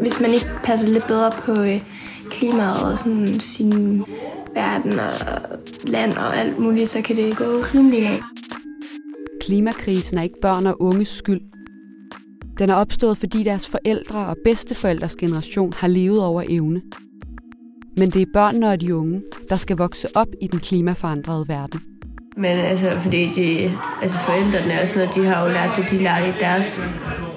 Hvis man ikke passer lidt bedre på øh, klimaet og sådan sin verden og land og alt muligt, så kan det gå rimelig af. Klimakrisen er ikke børn og unges skyld. Den er opstået, fordi deres forældre og bedsteforældres generation har levet over evne. Men det er børnene og de unge, der skal vokse op i den klimaforandrede verden. Men altså, fordi de, altså forældrene og sådan noget, de har jo lært det, de lærer i deres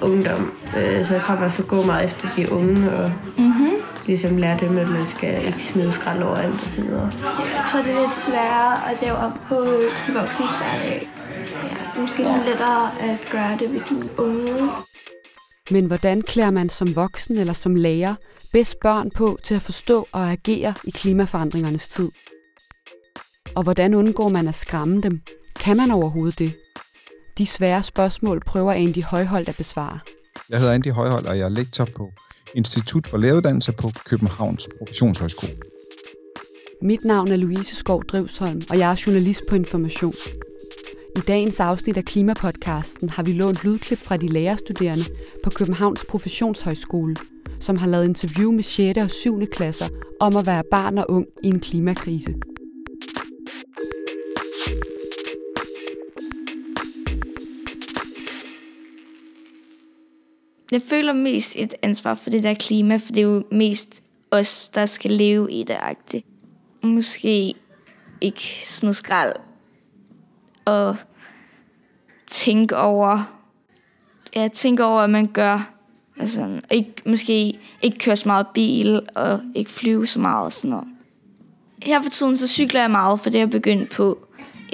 ungdom. Øh, så jeg tror, man skal gå meget efter de unge og mm-hmm. ligesom lære dem, at man skal ikke smide skrald overalt og sådan noget. Jeg tror, det er lidt sværere at lave op på de voksne hverdag. Ja, det er måske lidt lettere at gøre det ved de unge. Men hvordan klæder man som voksen eller som lærer bedst børn på til at forstå og agere i klimaforandringernes tid? Og hvordan undgår man at skræmme dem? Kan man overhovedet det? De svære spørgsmål prøver Andy Højholdt at besvare. Jeg hedder Andy Højholdt, og jeg er lektor på Institut for Læreruddannelse på Københavns Professionshøjskole. Mit navn er Louise Skov Drivsholm, og jeg er journalist på Information. I dagens afsnit af Klimapodcasten har vi lånt lydklip fra de lærerstuderende på Københavns Professionshøjskole, som har lavet interview med 6. og 7. klasser om at være barn og ung i en klimakrise. Jeg føler mest et ansvar for det der klima, for det er jo mest os, der skal leve i det agtigt. Måske ikke smide skrald og tænke over, ja, tænke over, hvad man gør. Altså, ikke, måske ikke køre så meget bil, og ikke flyve så meget og sådan noget. Her for tiden, så cykler jeg meget, for det er jeg begyndt på,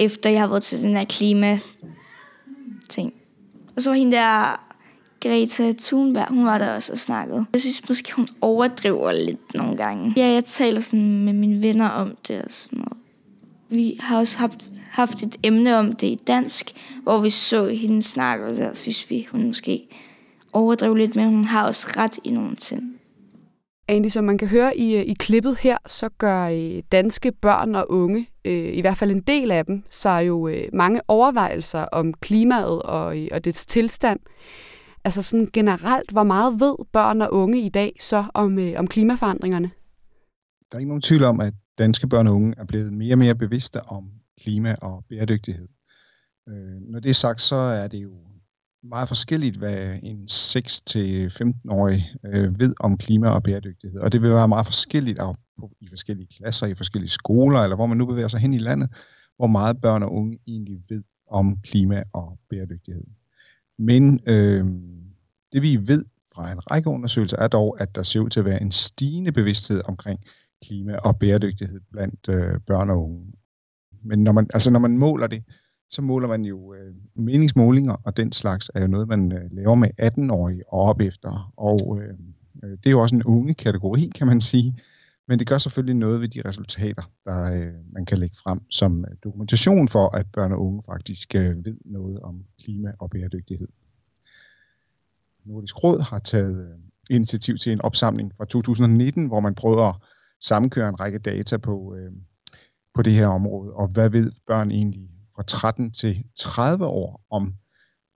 efter jeg har været til den her klima ting. Og så var hende der Greta Thunberg, hun var der også og snakkede. Jeg synes måske, hun overdriver lidt nogle gange. Ja, jeg taler sådan med mine venner om det og sådan noget. Vi har også haft, haft et emne om det i dansk, hvor vi så hende snakke, og der synes vi, hun måske overdrev lidt, men hun har også ret i nogle ting. Andy, som man kan høre i, øh, i klippet her, så gør øh, danske børn og unge, øh, i hvert fald en del af dem, sig jo øh, mange overvejelser om klimaet og, øh, og dets tilstand. Altså sådan generelt, hvor meget ved børn og unge i dag så om, øh, om klimaforandringerne? Der er ikke nogen tvivl om, at danske børn og unge er blevet mere og mere bevidste om klima og bæredygtighed. Øh, når det er sagt, så er det jo meget forskelligt, hvad en 6-15-årig øh, ved om klima og bæredygtighed. Og det vil være meget forskelligt i forskellige klasser, i forskellige skoler, eller hvor man nu bevæger sig hen i landet, hvor meget børn og unge egentlig ved om klima og bæredygtighed. Men øh, det vi ved fra en række undersøgelser er dog, at der ser ud til at være en stigende bevidsthed omkring klima og bæredygtighed blandt øh, børn og unge. Men når man, altså når man måler det, så måler man jo øh, meningsmålinger, og den slags er jo noget, man øh, laver med 18-årige og op efter. Og øh, øh, det er jo også en unge kategori, kan man sige. Men det gør selvfølgelig noget ved de resultater, der øh, man kan lægge frem som øh, dokumentation for, at børn og unge faktisk øh, ved noget om klima og bæredygtighed. Nordisk Råd har taget øh, initiativ til en opsamling fra 2019, hvor man prøver at sammenkøre en række data på, øh, på det her område, og hvad ved børn egentlig fra 13 til 30 år om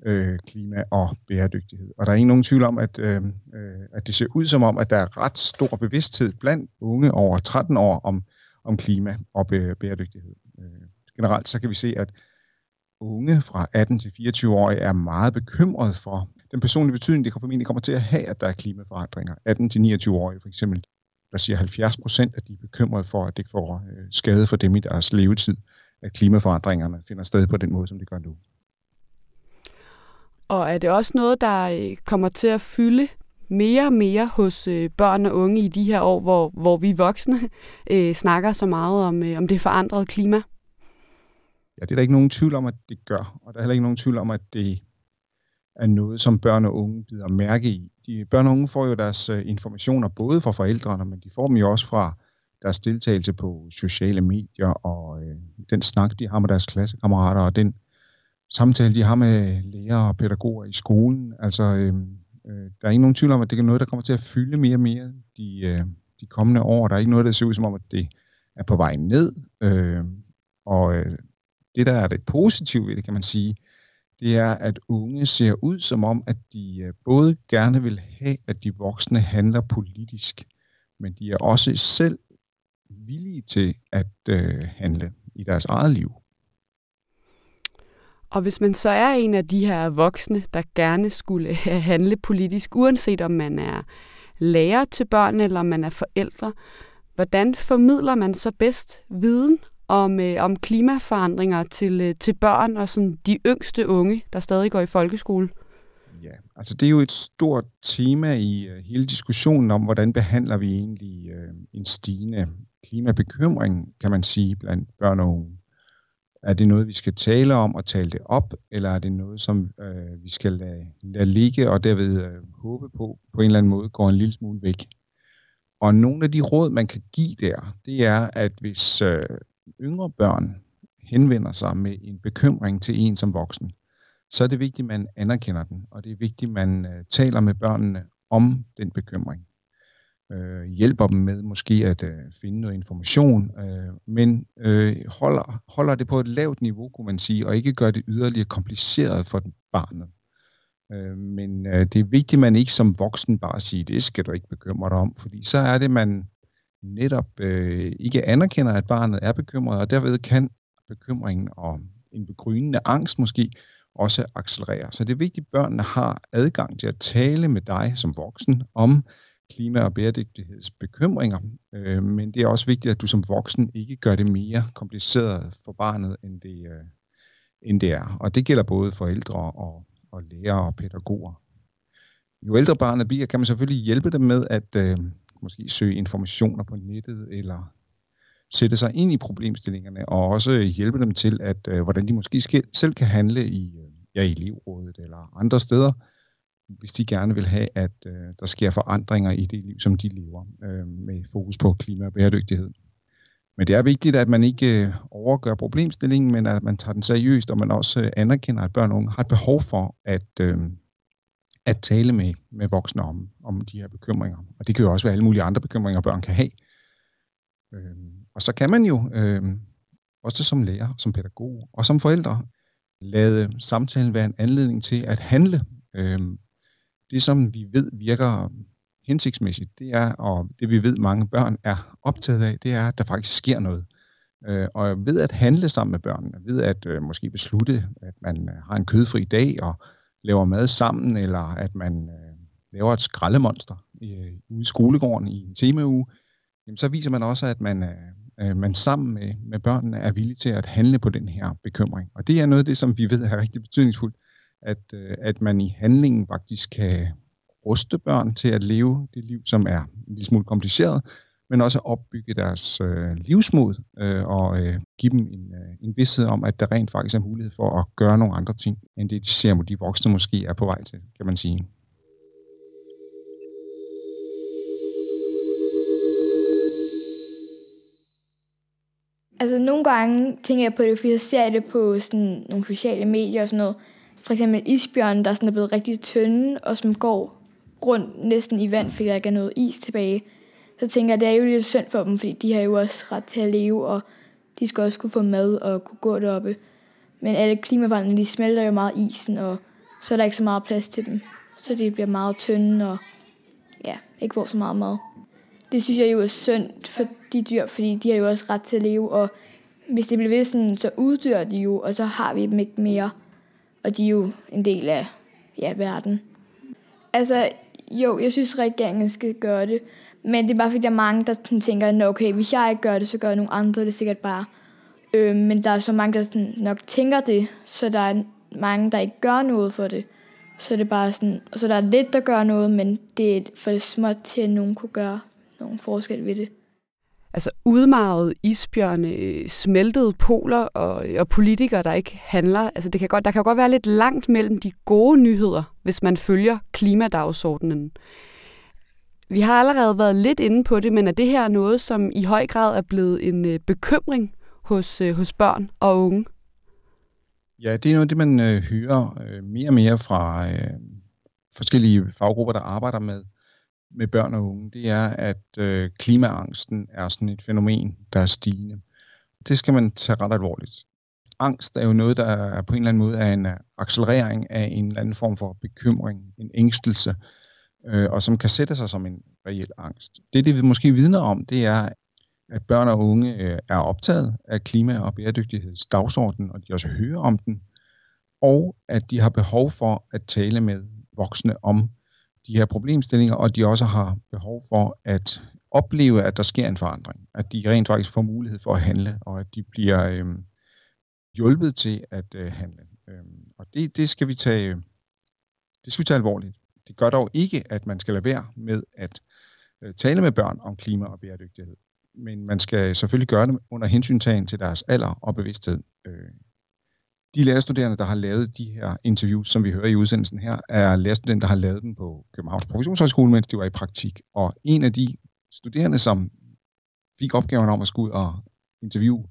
øh, klima og bæredygtighed. Og der er ingen nogen tvivl om, at, øh, øh, at det ser ud som om, at der er ret stor bevidsthed blandt unge over 13 år om, om klima og bæredygtighed. Øh, generelt så kan vi se, at unge fra 18 til 24 år er meget bekymret for den personlige betydning, det formentlig kommer til at have, at der er klimaforandringer. 18 til 29 år for eksempel, der siger 70 procent, at de er bekymrede for, at det får øh, skade for dem i deres levetid, at klimaforandringerne finder sted på den måde, som det gør nu. Og er det også noget, der øh, kommer til at fylde mere og mere hos øh, børn og unge i de her år, hvor, hvor vi voksne øh, snakker så meget om, øh, om det forandrede klima? Ja, det er der ikke nogen tvivl om, at det gør. Og der er heller ikke nogen tvivl om, at det er noget, som børn og unge bider mærke i. De, børn og unge får jo deres øh, informationer både fra forældrene, men de får dem jo også fra deres deltagelse på sociale medier og øh, den snak, de har med deres klassekammerater og den samtale, de har med lærere og pædagoger i skolen. Altså, øh, øh, der er ikke nogen tvivl om, at det er noget, der kommer til at fylde mere og mere de, øh, de kommende år. Der er ikke noget, der ser ud som om, at det er på vej ned. Øh, og øh, det, der er det positive ved det, kan man sige, det er, at unge ser ud som om, at de øh, både gerne vil have, at de voksne handler politisk, men de er også selv villige til at øh, handle i deres eget liv. Og hvis man så er en af de her voksne, der gerne skulle øh, handle politisk, uanset om man er lærer til børn eller om man er forældre, hvordan formidler man så bedst viden om, øh, om klimaforandringer til, øh, til børn og sådan de yngste unge, der stadig går i folkeskole? Ja, altså det er jo et stort tema i uh, hele diskussionen om, hvordan behandler vi egentlig uh, en stigende klimabekymring, kan man sige, blandt børn og unge. Er det noget, vi skal tale om og tale det op, eller er det noget, som øh, vi skal lade, lade ligge og derved øh, håbe på, på en eller anden måde går en lille smule væk? Og nogle af de råd, man kan give der, det er, at hvis øh, yngre børn henvender sig med en bekymring til en som voksen, så er det vigtigt, at man anerkender den, og det er vigtigt, at man øh, taler med børnene om den bekymring øh, hjælper dem med måske at øh, finde noget information, øh, men øh, holder, holder det på et lavt niveau, kunne man sige, og ikke gør det yderligere kompliceret for barnet. Øh, men øh, det er vigtigt, at man ikke som voksen bare siger, det skal du ikke bekymre dig om, fordi så er det, man netop øh, ikke anerkender, at barnet er bekymret, og derved kan bekymringen og en begrynende angst måske også accelererer. Så det er vigtigt, at børnene har adgang til at tale med dig som voksen om klima- og bæredygtighedsbekymringer, øh, men det er også vigtigt, at du som voksen ikke gør det mere kompliceret for barnet, end det, øh, end det er. Og det gælder både forældre og, og lærere og pædagoger. Jo ældre barnet bliver, kan man selvfølgelig hjælpe dem med at øh, måske søge informationer på nettet, eller sætte sig ind i problemstillingerne, og også hjælpe dem til, at øh, hvordan de måske selv kan handle i, øh, ja, i elevrådet eller andre steder, hvis de gerne vil have, at øh, der sker forandringer i det liv, som de lever, øh, med fokus på klima og bæredygtighed. Men det er vigtigt, at man ikke øh, overgør problemstillingen, men at man tager den seriøst, og man også øh, anerkender, at børn og unge har et behov for at, øh, at tale med, med voksne om, om de her bekymringer. Og det kan jo også være alle mulige andre bekymringer, børn kan have. Øh, og så kan man jo, øh, også som lærer, som pædagog og som forældre, lade samtalen være en anledning til at handle. Øh, det, som vi ved virker hensigtsmæssigt, det er, og det vi ved mange børn er optaget af, det er, at der faktisk sker noget. Øh, og ved at handle sammen med børnene, ved at øh, måske beslutte, at man øh, har en kødfri dag og laver mad sammen, eller at man øh, laver et skraldemonster øh, ude i skolegården i en temauge, jamen, så viser man også, at man, øh, Øh, man sammen med, med børnene er villig til at handle på den her bekymring. Og det er noget af det, som vi ved er rigtig betydningsfuldt at, øh, at man i handlingen faktisk kan ruste børn til at leve det liv, som er en lille smule kompliceret, men også opbygge deres øh, livsmod øh, og øh, give dem en, øh, en vidsthed om, at der rent faktisk er mulighed for at gøre nogle andre ting, end det de ser, de voksne måske er på vej til, kan man sige. Altså nogle gange tænker jeg på det, fordi jeg ser det på sådan nogle sociale medier og sådan noget, for eksempel isbjørnen, der sådan er blevet rigtig tynde, og som går rundt næsten i vand, fordi der ikke er noget is tilbage. Så tænker jeg, det er jo lidt synd for dem, fordi de har jo også ret til at leve, og de skal også kunne få mad og kunne gå deroppe. Men alle klimaforandringer, de smelter jo meget isen, og så er der ikke så meget plads til dem. Så de bliver meget tynde, og ja, ikke får så meget mad. Det synes jeg jo er synd for de dyr, fordi de har jo også ret til at leve, og hvis det bliver ved sådan, så uddør de jo, og så har vi dem ikke mere og de er jo en del af ja, verden. Altså, jo, jeg synes, regeringen skal gøre det, men det er bare fordi, der er mange, der tænker, okay, hvis jeg ikke gør det, så gør nogle andre det sikkert bare. Øh, men der er så mange, der sådan, nok tænker det, så der er mange, der ikke gør noget for det. Så det er bare sådan, så der er lidt, der gør noget, men det er for småt til, at nogen kunne gøre nogen forskel ved det altså udmarvet isbjørne, smeltede poler og, og politikere, der ikke handler. Altså det kan godt, der kan godt være lidt langt mellem de gode nyheder, hvis man følger klimadagsordenen. Vi har allerede været lidt inde på det, men er det her noget, som i høj grad er blevet en øh, bekymring hos, øh, hos børn og unge? Ja, det er noget det, man øh, hører øh, mere og mere fra øh, forskellige faggrupper, der arbejder med med børn og unge, det er, at øh, klimaangsten er sådan et fænomen, der er stigende. Det skal man tage ret alvorligt. angst er jo noget, der er på en eller anden måde er en accelerering af en eller anden form for bekymring, en ængstelse, øh, og som kan sætte sig som en reel angst. Det, det vi måske vidner om, det er, at børn og unge øh, er optaget af klima- og bæredygtighedsdagsordenen, og de også hører om den, og at de har behov for at tale med voksne om de her problemstillinger, og de også har behov for at opleve, at der sker en forandring, at de rent faktisk får mulighed for at handle, og at de bliver øh, hjulpet til at øh, handle. Øh, og det, det, skal vi tage, det skal vi tage alvorligt. Det gør dog ikke, at man skal lade være med at øh, tale med børn om klima og bæredygtighed. Men man skal selvfølgelig gøre det under hensyntagen til deres alder og bevidsthed. Øh, de lærerstuderende, der har lavet de her interviews, som vi hører i udsendelsen her, er lærerstuderende, der har lavet dem på Københavns Professionshøjskole, mens de var i praktik. Og en af de studerende, som fik opgaven om at skulle ud og interviewe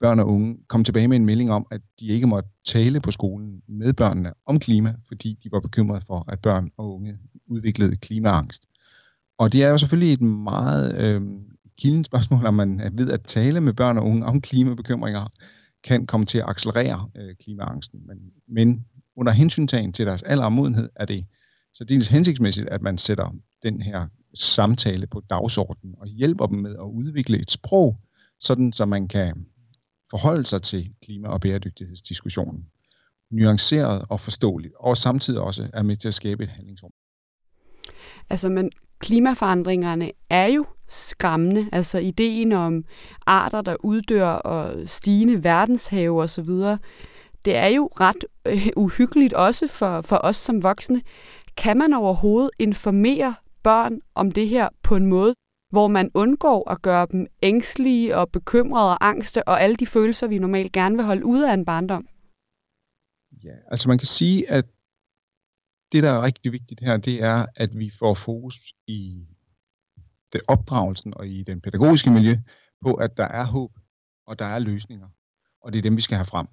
børn og unge, kom tilbage med en melding om, at de ikke måtte tale på skolen med børnene om klima, fordi de var bekymrede for, at børn og unge udviklede klimaangst. Og det er jo selvfølgelig et meget øh, kilden spørgsmål, om man ved at tale med børn og unge om klimabekymringer, kan komme til at accelerere øh, klimaangsten. Men, men under hensyntagen til deres alder og modenhed, er det så dels hensigtsmæssigt, at man sætter den her samtale på dagsordenen og hjælper dem med at udvikle et sprog, sådan så man kan forholde sig til klima- og bæredygtighedsdiskussionen nuanceret og forståeligt, og samtidig også er med til at skabe et handlingsrum. Altså, men klimaforandringerne er jo skræmmende. Altså ideen om arter, der uddør og stigende verdenshave osv., det er jo ret øh, uhyggeligt også for, for os som voksne. Kan man overhovedet informere børn om det her på en måde, hvor man undgår at gøre dem ængstlige og bekymrede og angste og alle de følelser, vi normalt gerne vil holde ude af en barndom? Ja, altså man kan sige, at det, der er rigtig vigtigt her, det er, at vi får fokus i det opdragelsen og i den pædagogiske miljø på, at der er håb, og der er løsninger. Og det er dem, vi skal have frem.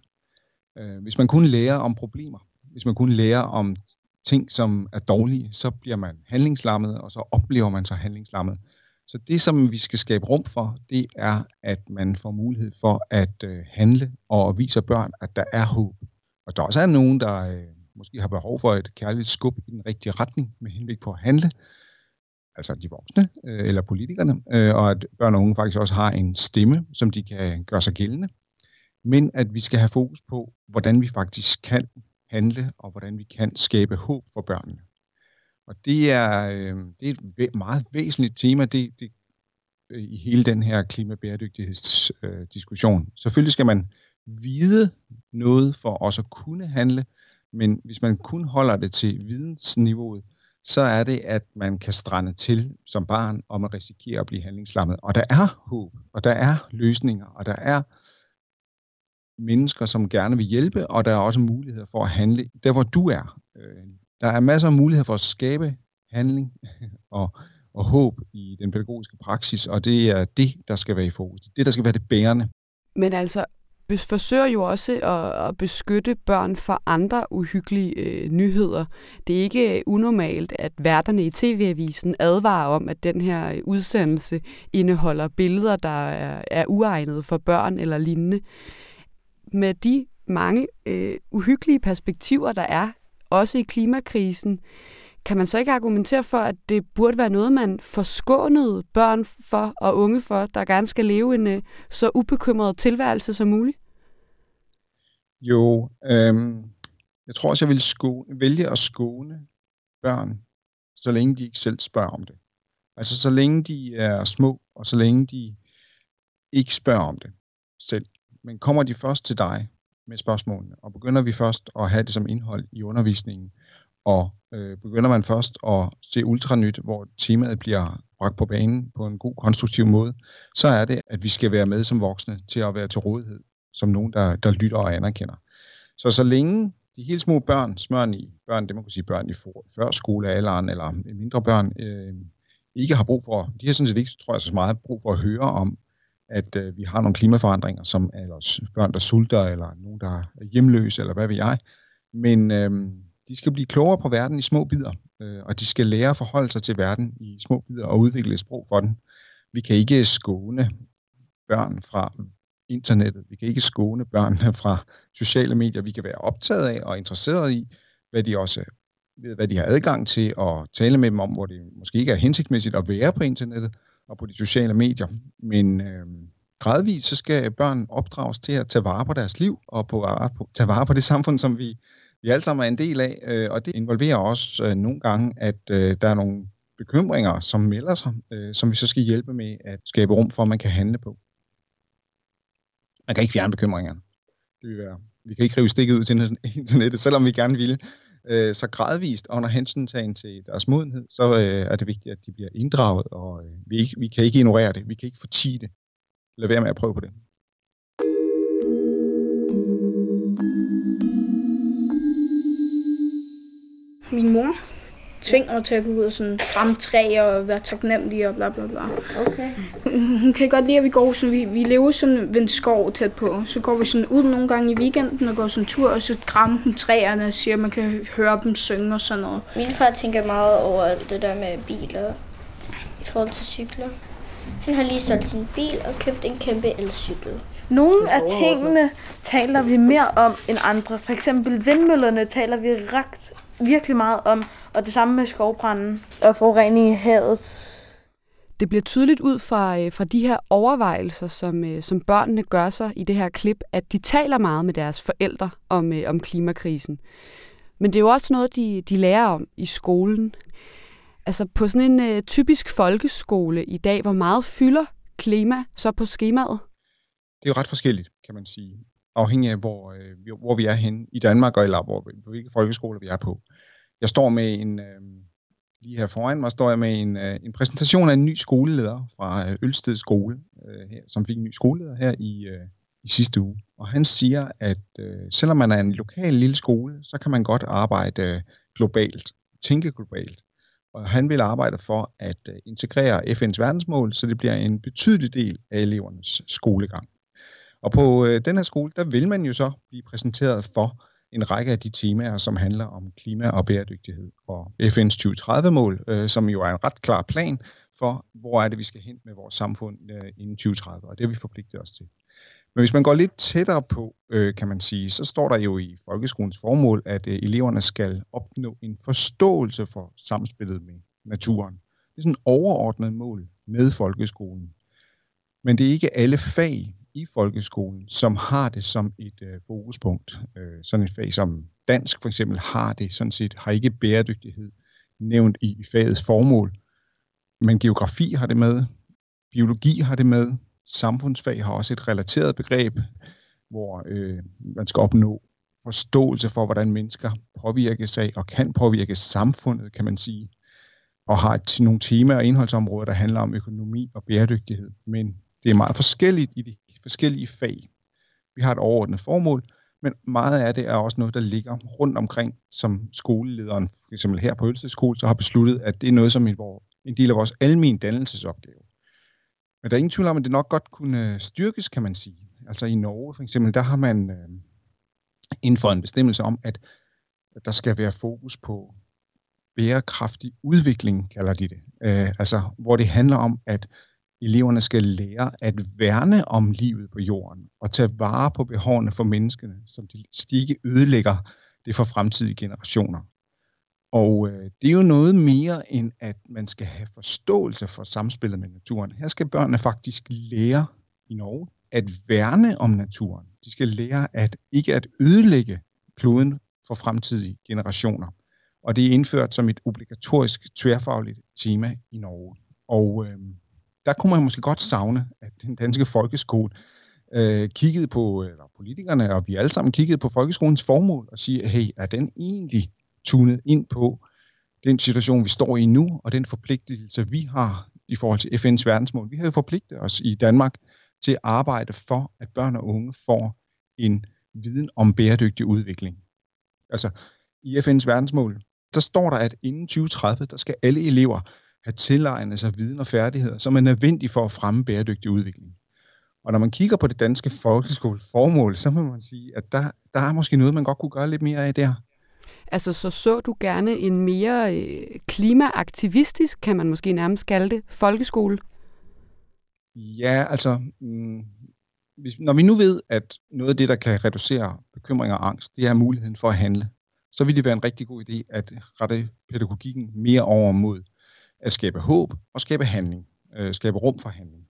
Øh, hvis man kun lærer om problemer, hvis man kun lærer om ting, som er dårlige, så bliver man handlingslammet, og så oplever man sig handlingslammet. Så det, som vi skal skabe rum for, det er, at man får mulighed for at øh, handle og viser børn, at der er håb. Og der også er nogen, der øh, måske har behov for et kærligt skub i den rigtige retning med henblik på at handle, altså de voksne øh, eller politikerne, øh, og at børn og unge faktisk også har en stemme, som de kan gøre sig gældende. Men at vi skal have fokus på, hvordan vi faktisk kan handle, og hvordan vi kan skabe håb for børnene. Og det er, øh, det er et meget væsentligt tema det, det, øh, i hele den her klimabæredygtighedsdiskussion. Øh, Selvfølgelig skal man vide noget for også at kunne handle, men hvis man kun holder det til vidensniveauet, så er det, at man kan strande til som barn, og man risikerer at blive handlingslammet. Og der er håb, og der er løsninger, og der er mennesker, som gerne vil hjælpe, og der er også muligheder for at handle der, hvor du er. Øh, der er masser af muligheder for at skabe handling og, og håb i den pædagogiske praksis, og det er det, der skal være i fokus. Det, der skal være det bærende. Men altså, forsøger jo også at, at beskytte børn for andre uhyggelige øh, nyheder. Det er ikke øh, unormalt, at værterne i TV-avisen advarer om, at den her øh, udsendelse indeholder billeder, der er, er uegnede for børn eller lignende. Med de mange øh, uhyggelige perspektiver, der er, også i klimakrisen, kan man så ikke argumentere for, at det burde være noget, man forskånede børn for og unge for, der gerne skal leve en øh, så ubekymret tilværelse som muligt? Jo, øhm, jeg tror også, jeg vil skåne, vælge at skåne børn, så længe de ikke selv spørger om det. Altså så længe de er små, og så længe de ikke spørger om det selv. Men kommer de først til dig med spørgsmålene, og begynder vi først at have det som indhold i undervisningen, og øh, begynder man først at se ultranyt, hvor temaet bliver bragt på banen på en god, konstruktiv måde, så er det, at vi skal være med som voksne til at være til rådighed, som nogen, der, der lytter og anerkender. Så så længe de helt små børn, smøren i børn, det man kunne sige børn i for, førskolealderen, eller mindre børn, øh, ikke har brug for, de har sådan set ikke, tror jeg, så meget brug for at høre om, at øh, vi har nogle klimaforandringer, som eller børn, der sulter, eller nogen, der er hjemløse, eller hvad ved jeg. Men øh, de skal blive klogere på verden i små bidder, øh, og de skal lære at forholde sig til verden i små bidder og udvikle et sprog for den. Vi kan ikke skåne børn fra internettet. Vi kan ikke skåne børnene fra sociale medier. Vi kan være optaget af og interesseret i, hvad de også ved, hvad de har adgang til, og tale med dem om, hvor det måske ikke er hensigtsmæssigt at være på internettet og på de sociale medier. Men øh, gradvist så skal børn opdrages til at tage vare på deres liv og på at tage vare på det samfund, som vi, vi alle sammen er en del af. Øh, og det involverer også øh, nogle gange, at øh, der er nogle bekymringer, som melder sig, øh, som vi så skal hjælpe med at skabe rum for, at man kan handle på. Man kan ikke fjerne bekymringerne. Det vil være, vi kan ikke rive stikket ud til internettet, selvom vi gerne ville. Øh, så gradvist under hensyntagen til deres modenhed, så øh, er det vigtigt, at de bliver inddraget, og øh, vi, ikke, vi kan ikke ignorere det. Vi kan ikke fortige det. Lad være med at prøve på det. Min mor tvinger mig til at gå ud og sådan ramme træer og være taknemmelig og bla bla bla. Okay. Hun kan godt lide, at vi går sådan, vi, vi lever sådan ved en skov tæt på. Så går vi sådan ud nogle gange i weekenden og går sådan en tur, og så krammer hun træerne og siger, at man kan høre dem synge og sådan noget. Min far tænker meget over alt det der med biler i forhold til cykler. Han har lige solgt sin bil og købt en kæmpe elcykel. Nogle af tingene taler vi mere om end andre. For eksempel vindmøllerne taler vi ret, virkelig meget om, og det samme med skovbranden og forurening i havet. Det bliver tydeligt ud fra, øh, fra de her overvejelser, som, øh, som børnene gør sig i det her klip, at de taler meget med deres forældre om, øh, om klimakrisen. Men det er jo også noget, de, de lærer om i skolen. Altså på sådan en uh, typisk folkeskole i dag, hvor meget fylder klima så på skemaet? Det er jo ret forskelligt, kan man sige, afhængig af, hvor, øh, hvor vi er henne i Danmark, eller hvor, hvilke folkeskoler vi er på. Jeg står med en, øh, lige her foran mig står jeg med en, øh, en præsentation af en ny skoleleder fra øh, Ølsted Skole, øh, her, som fik en ny skoleleder her i, øh, i sidste uge. Og han siger, at øh, selvom man er en lokal lille skole, så kan man godt arbejde øh, globalt, tænke globalt. Og han vil arbejde for at øh, integrere FN's verdensmål, så det bliver en betydelig del af elevernes skolegang. Og på øh, den her skole, der vil man jo så blive præsenteret for en række af de temaer, som handler om klima og bæredygtighed og FN's 2030-mål, øh, som jo er en ret klar plan for, hvor er det, vi skal hen med vores samfund øh, inden 2030, og det har vi forpligtet os til. Men hvis man går lidt tættere på, øh, kan man sige, så står der jo i folkeskolens formål, at øh, eleverne skal opnå en forståelse for samspillet med naturen. Det er sådan et overordnet mål med folkeskolen. Men det er ikke alle fag, i folkeskolen, som har det som et øh, fokuspunkt. Øh, sådan et fag som dansk for eksempel har det sådan set, har ikke bæredygtighed nævnt i fagets formål. Men geografi har det med, biologi har det med, samfundsfag har også et relateret begreb, hvor øh, man skal opnå forståelse for, hvordan mennesker påvirkes af og kan påvirke samfundet, kan man sige, og har et, nogle temaer og indholdsområder, der handler om økonomi og bæredygtighed. Men det er meget forskelligt i de forskellige fag. Vi har et overordnet formål, men meget af det er også noget, der ligger rundt omkring, som skolelederen, f.eks. her på Ølstedskole, så har besluttet, at det er noget, som er en del af vores almen dannelsesopgave. Men der er ingen tvivl om, at det nok godt kunne øh, styrkes, kan man sige. Altså i Norge for eksempel, der har man øh, inden for en bestemmelse om, at der skal være fokus på bærekraftig udvikling, kalder de det. Øh, altså, hvor det handler om, at Eleverne skal lære at værne om livet på jorden og tage vare på behovene for menneskene, som de ikke ødelægger det for fremtidige generationer. Og øh, det er jo noget mere end, at man skal have forståelse for samspillet med naturen. Her skal børnene faktisk lære i Norge at værne om naturen. De skal lære at ikke at ødelægge kloden for fremtidige generationer. Og det er indført som et obligatorisk tværfagligt tema i Norge. Og øh, der kunne man måske godt savne, at den danske folkeskole øh, kiggede på, eller politikerne og vi alle sammen kiggede på folkeskolens formål og sige, hey, er den egentlig tunet ind på den situation, vi står i nu, og den forpligtelse, vi har i forhold til FN's verdensmål. Vi har jo forpligtet os i Danmark til at arbejde for, at børn og unge får en viden om bæredygtig udvikling. Altså, i FN's verdensmål, der står der, at inden 2030, der skal alle elever have tilegnet sig viden og færdigheder, som er nødvendige for at fremme bæredygtig udvikling. Og når man kigger på det danske folkeskoleformål, så må man sige, at der, der er måske noget, man godt kunne gøre lidt mere af der. Altså, så så du gerne en mere øh, klimaaktivistisk, kan man måske nærmest kalde det, folkeskole? Ja, altså, mm, hvis, når vi nu ved, at noget af det, der kan reducere bekymring og angst, det er muligheden for at handle, så vil det være en rigtig god idé at rette pædagogikken mere over mod at skabe håb og skabe handling, øh, skabe rum for handling.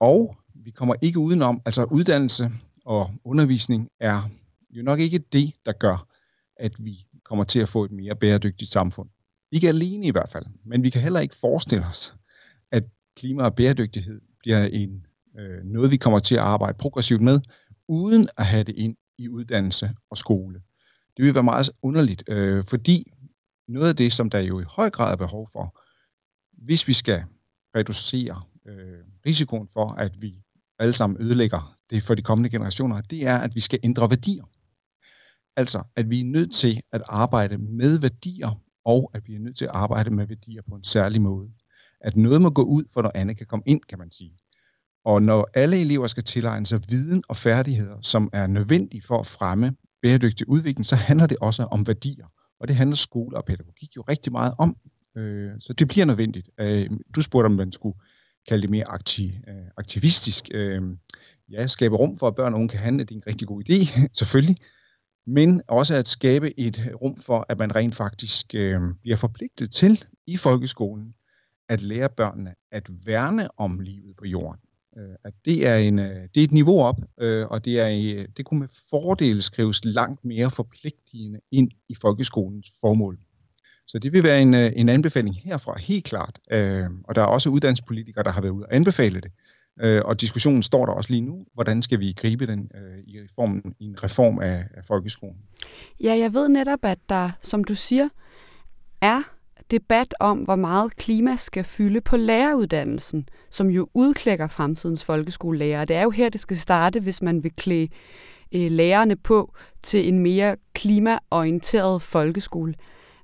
Og vi kommer ikke udenom, altså uddannelse og undervisning er jo nok ikke det, der gør, at vi kommer til at få et mere bæredygtigt samfund. Ikke alene i hvert fald, men vi kan heller ikke forestille os, at klima og bæredygtighed bliver en, øh, noget, vi kommer til at arbejde progressivt med, uden at have det ind i uddannelse og skole. Det vil være meget underligt, øh, fordi noget af det, som der jo i høj grad er behov for, hvis vi skal reducere øh, risikoen for, at vi alle sammen ødelægger det for de kommende generationer, det er, at vi skal ændre værdier. Altså, at vi er nødt til at arbejde med værdier, og at vi er nødt til at arbejde med værdier på en særlig måde. At noget må gå ud, for noget andet kan komme ind, kan man sige. Og når alle elever skal tilegne sig viden og færdigheder, som er nødvendige for at fremme bæredygtig udvikling, så handler det også om værdier. Og det handler skole og pædagogik jo rigtig meget om. Øh, så det bliver nødvendigt. Øh, du spurgte, om man skulle kalde det mere aktiv, øh, aktivistisk. Øh, ja, skabe rum for, at børn og unge kan handle, det er en rigtig god idé, selvfølgelig. Men også at skabe et rum for, at man rent faktisk øh, bliver forpligtet til i folkeskolen at lære børnene at værne om livet på jorden. Øh, at det er, en, øh, det er et niveau op, øh, og det, er, øh, det kunne med fordel skrives langt mere forpligtende ind i folkeskolens formål. Så det vil være en, øh, en anbefaling herfra, helt klart. Øh, og der er også uddannelsespolitikere, der har været ude og anbefale det. Øh, og diskussionen står der også lige nu. Hvordan skal vi gribe den i, reformen, i en reform af, af folkeskolen? Ja, jeg ved netop, at der, som du siger, er debat om, hvor meget klima skal fylde på læreruddannelsen, som jo udklækker fremtidens folkeskolelærer. Det er jo her, det skal starte, hvis man vil klæde øh, lærerne på til en mere klimaorienteret folkeskole.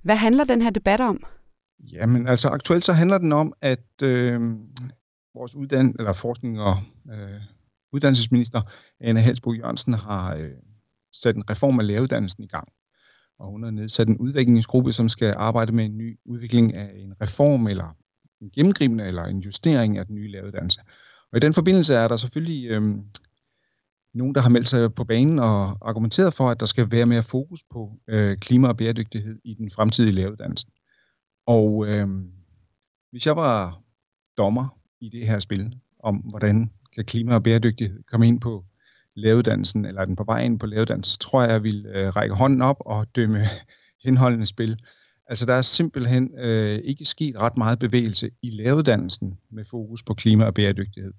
Hvad handler den her debat om? Jamen, altså aktuelt så handler den om, at øh, vores uddan eller forskning og øh, uddannelsesminister Anne Halsbo Jørgensen har øh, sat en reform af læreruddannelsen i gang og hun har nedsat en udviklingsgruppe, som skal arbejde med en ny udvikling af en reform, eller en gennemgribende, eller en justering af den nye læreruddannelse. Og i den forbindelse er der selvfølgelig øh, nogen, der har meldt sig på banen og argumenteret for, at der skal være mere fokus på øh, klima og bæredygtighed i den fremtidige læreruddannelse. Og øh, hvis jeg var dommer i det her spil, om hvordan kan klima og bæredygtighed komme ind på læreruddannelsen, eller er den på vej ind på læreruddannelsen, tror jeg, jeg vil øh, række hånden op og dømme henholdende spil. Altså, der er simpelthen øh, ikke sket ret meget bevægelse i læreruddannelsen med fokus på klima og bæredygtighed.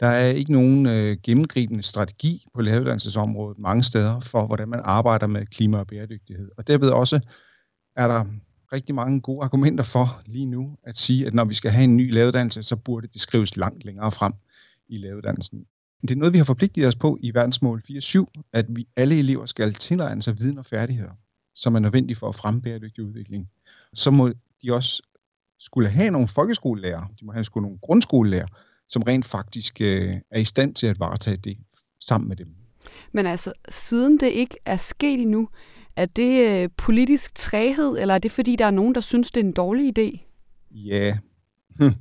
Der er ikke nogen øh, gennemgribende strategi på læreruddannelsesområdet mange steder for, hvordan man arbejder med klima og bæredygtighed. Og derved også er der rigtig mange gode argumenter for lige nu at sige, at når vi skal have en ny læreruddannelse, så burde det skrives langt længere frem i læreruddannelsen. Det er noget, vi har forpligtet os på i verdensmål 4.7, at vi alle elever skal tilegne sig viden og færdigheder, som er nødvendige for at fremme bæredygtig udvikling. Så må de også skulle have nogle folkeskolelærer, de må have skulle nogle grundskolelærer, som rent faktisk øh, er i stand til at varetage det sammen med dem. Men altså, siden det ikke er sket endnu, er det øh, politisk træhed, eller er det fordi, der er nogen, der synes, det er en dårlig idé? Ja, hm.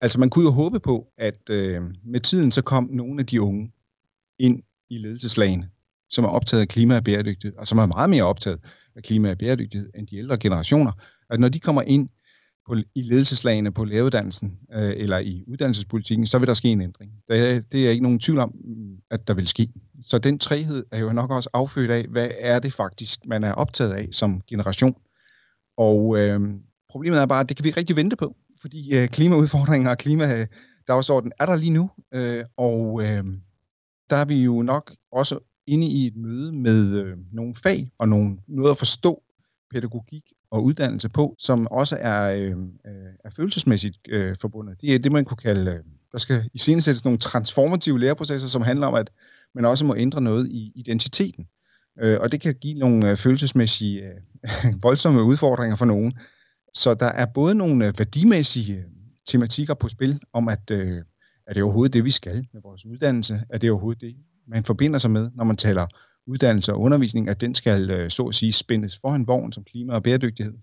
Altså man kunne jo håbe på, at øh, med tiden så kom nogle af de unge ind i ledelseslagene, som er optaget af klima og bæredygtighed, og som er meget mere optaget af klima og bæredygtighed end de ældre generationer. At når de kommer ind på, i ledelseslagene på læreruddannelsen øh, eller i uddannelsespolitikken, så vil der ske en ændring. Det, det er ikke nogen tvivl om, at der vil ske. Så den træhed er jo nok også affødt af, hvad er det faktisk, man er optaget af som generation. Og øh, problemet er bare, at det kan vi ikke rigtig vente på fordi øh, klimaudfordringer og klimadagsordenen er der lige nu, øh, og øh, der er vi jo nok også inde i et møde med øh, nogle fag og nogle, noget at forstå pædagogik og uddannelse på, som også er, øh, øh, er følelsesmæssigt øh, forbundet. Det er det, man kunne kalde, øh, der skal i sættes nogle transformative læreprocesser, som handler om, at man også må ændre noget i identiteten. Øh, og det kan give nogle øh, følelsesmæssige øh, voldsomme udfordringer for nogen. Så der er både nogle øh, værdimæssige øh, tematikker på spil om, at øh, er det overhovedet det, vi skal med vores uddannelse? Er det overhovedet det, man forbinder sig med, når man taler uddannelse og undervisning, at den skal, øh, så at sige, spændes for en vogn som klima og bæredygtighed?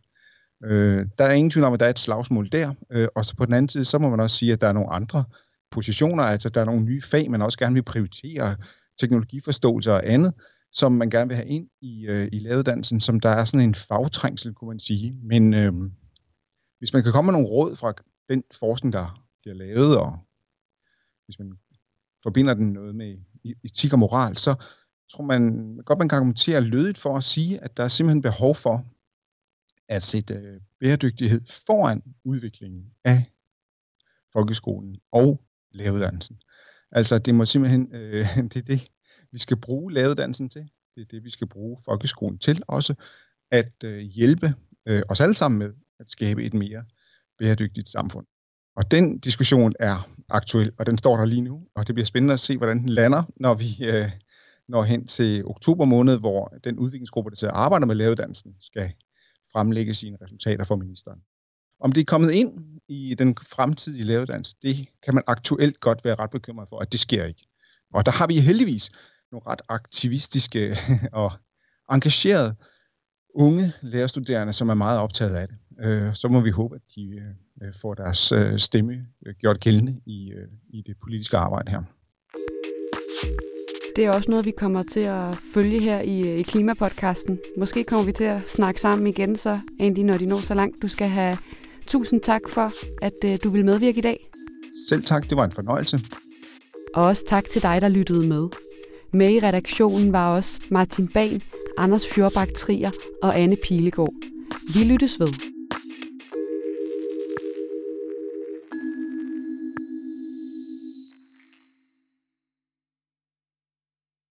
Øh, der er ingen tvivl om, at der er et slagsmål der, øh, og så på den anden side, så må man også sige, at der er nogle andre positioner, altså der er nogle nye fag, man også gerne vil prioritere, teknologiforståelse og andet, som man gerne vil have ind i, øh, i lavedansen, som der er sådan en fagtrængsel, kunne man sige. Men øh, hvis man kan komme med nogle råd fra den forskning, der bliver lavet, og hvis man forbinder den noget med e-, etik og moral, så tror man godt, man kan argumentere lødigt for at sige, at der er simpelthen behov for at sætte øh, bæredygtighed foran udviklingen af folkeskolen og læreruddannelsen. Altså, det må simpelthen, øh, det er det, vi skal bruge læreruddannelsen til. Det er det, vi skal bruge folkeskolen til også, at øh, hjælpe øh, os alle sammen med at skabe et mere bæredygtigt samfund. Og den diskussion er aktuel, og den står der lige nu, og det bliver spændende at se, hvordan den lander, når vi øh, når hen til oktober måned, hvor den udviklingsgruppe, der sidder og arbejder med lavedansen, skal fremlægge sine resultater for ministeren. Om det er kommet ind i den fremtidige lavedans, det kan man aktuelt godt være ret bekymret for, at det sker ikke. Og der har vi heldigvis nogle ret aktivistiske og engagerede unge lærerstuderende, som er meget optaget af det. Øh, så må vi håbe, at de øh, får deres øh, stemme gjort gældende i, i det politiske arbejde her. Det er også noget, vi kommer til at følge her i, i Klimapodcasten. Måske kommer vi til at snakke sammen igen så, Andy, når de når så langt. Du skal have tusind tak for, at uh, du vil medvirke i dag. Selv tak, det var en fornøjelse. Og også tak til dig, der lyttede med. Med i redaktionen var også Martin Ban, Anders Fjordbak Trier og Anne Pilegaard. Vi lyttes ved.